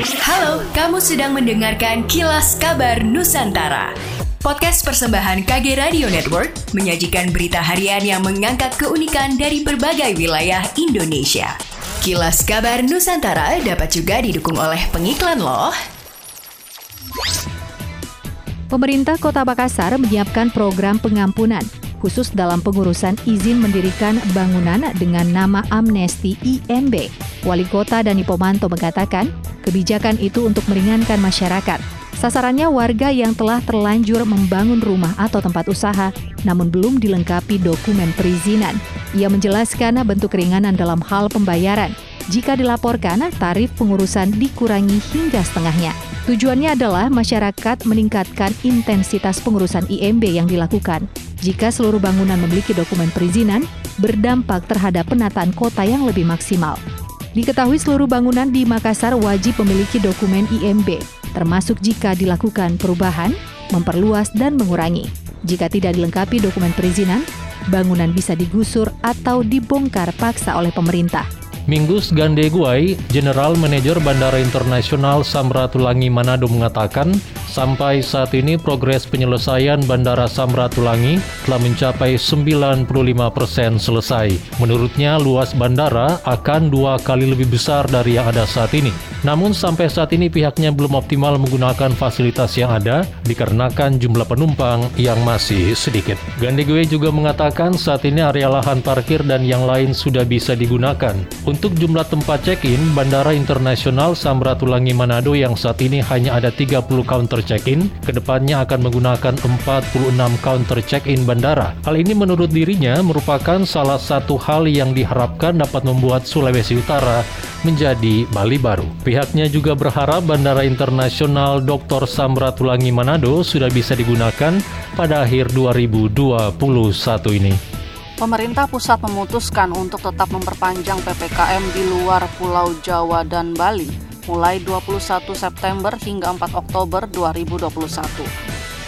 Halo, kamu sedang mendengarkan Kilas Kabar Nusantara. Podcast persembahan KG Radio Network menyajikan berita harian yang mengangkat keunikan dari berbagai wilayah Indonesia. Kilas Kabar Nusantara dapat juga didukung oleh pengiklan loh. Pemerintah Kota Makassar menyiapkan program pengampunan khusus dalam pengurusan izin mendirikan bangunan dengan nama Amnesti IMB. Wali Kota Dani Pomanto mengatakan, Kebijakan itu untuk meringankan masyarakat. Sasarannya warga yang telah terlanjur membangun rumah atau tempat usaha, namun belum dilengkapi dokumen perizinan. Ia menjelaskan bentuk keringanan dalam hal pembayaran. Jika dilaporkan, tarif pengurusan dikurangi hingga setengahnya. Tujuannya adalah masyarakat meningkatkan intensitas pengurusan IMB yang dilakukan. Jika seluruh bangunan memiliki dokumen perizinan, berdampak terhadap penataan kota yang lebih maksimal. Diketahui seluruh bangunan di Makassar wajib memiliki dokumen IMB, termasuk jika dilakukan perubahan, memperluas, dan mengurangi. Jika tidak dilengkapi dokumen perizinan, bangunan bisa digusur atau dibongkar paksa oleh pemerintah. Minggus Gandeguai, General Manager Bandara Internasional Samratulangi Manado mengatakan, Sampai saat ini progres penyelesaian Bandara Samratulangi telah mencapai 95% persen selesai. Menurutnya luas bandara akan dua kali lebih besar dari yang ada saat ini. Namun sampai saat ini pihaknya belum optimal menggunakan fasilitas yang ada dikarenakan jumlah penumpang yang masih sedikit. Gandegue juga mengatakan saat ini area lahan parkir dan yang lain sudah bisa digunakan. Untuk jumlah tempat check-in, Bandara Internasional Samratulangi Manado yang saat ini hanya ada 30 counter counter check-in, ke depannya akan menggunakan 46 counter check-in bandara. Hal ini menurut dirinya merupakan salah satu hal yang diharapkan dapat membuat Sulawesi Utara menjadi Bali baru. Pihaknya juga berharap Bandara Internasional Dr. Samratulangi Manado sudah bisa digunakan pada akhir 2021 ini. Pemerintah pusat memutuskan untuk tetap memperpanjang PPKM di luar Pulau Jawa dan Bali mulai 21 September hingga 4 Oktober 2021.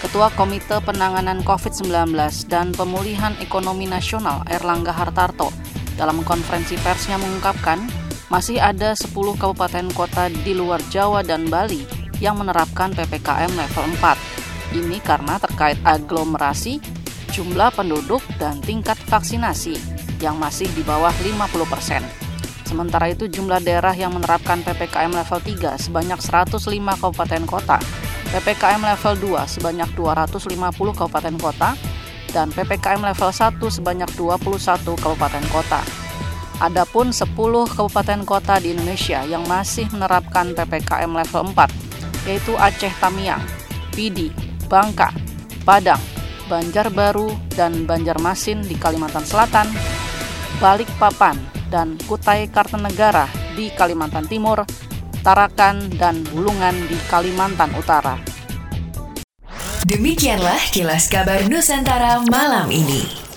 Ketua Komite Penanganan COVID-19 dan Pemulihan Ekonomi Nasional Erlangga Hartarto dalam konferensi persnya mengungkapkan masih ada 10 kabupaten kota di luar Jawa dan Bali yang menerapkan PPKM level 4. Ini karena terkait aglomerasi, jumlah penduduk, dan tingkat vaksinasi yang masih di bawah 50 persen. Sementara itu jumlah daerah yang menerapkan PPKM level 3 sebanyak 105 kabupaten kota, PPKM level 2 sebanyak 250 kabupaten kota, dan PPKM level 1 sebanyak 21 kabupaten kota. Adapun 10 kabupaten kota di Indonesia yang masih menerapkan PPKM level 4, yaitu Aceh Tamiang, Pidi, Bangka, Padang, Banjarbaru, dan Banjarmasin di Kalimantan Selatan, Balikpapan, dan Kutai Kartanegara di Kalimantan Timur, Tarakan, dan Bulungan di Kalimantan Utara. Demikianlah kilas kabar Nusantara malam ini.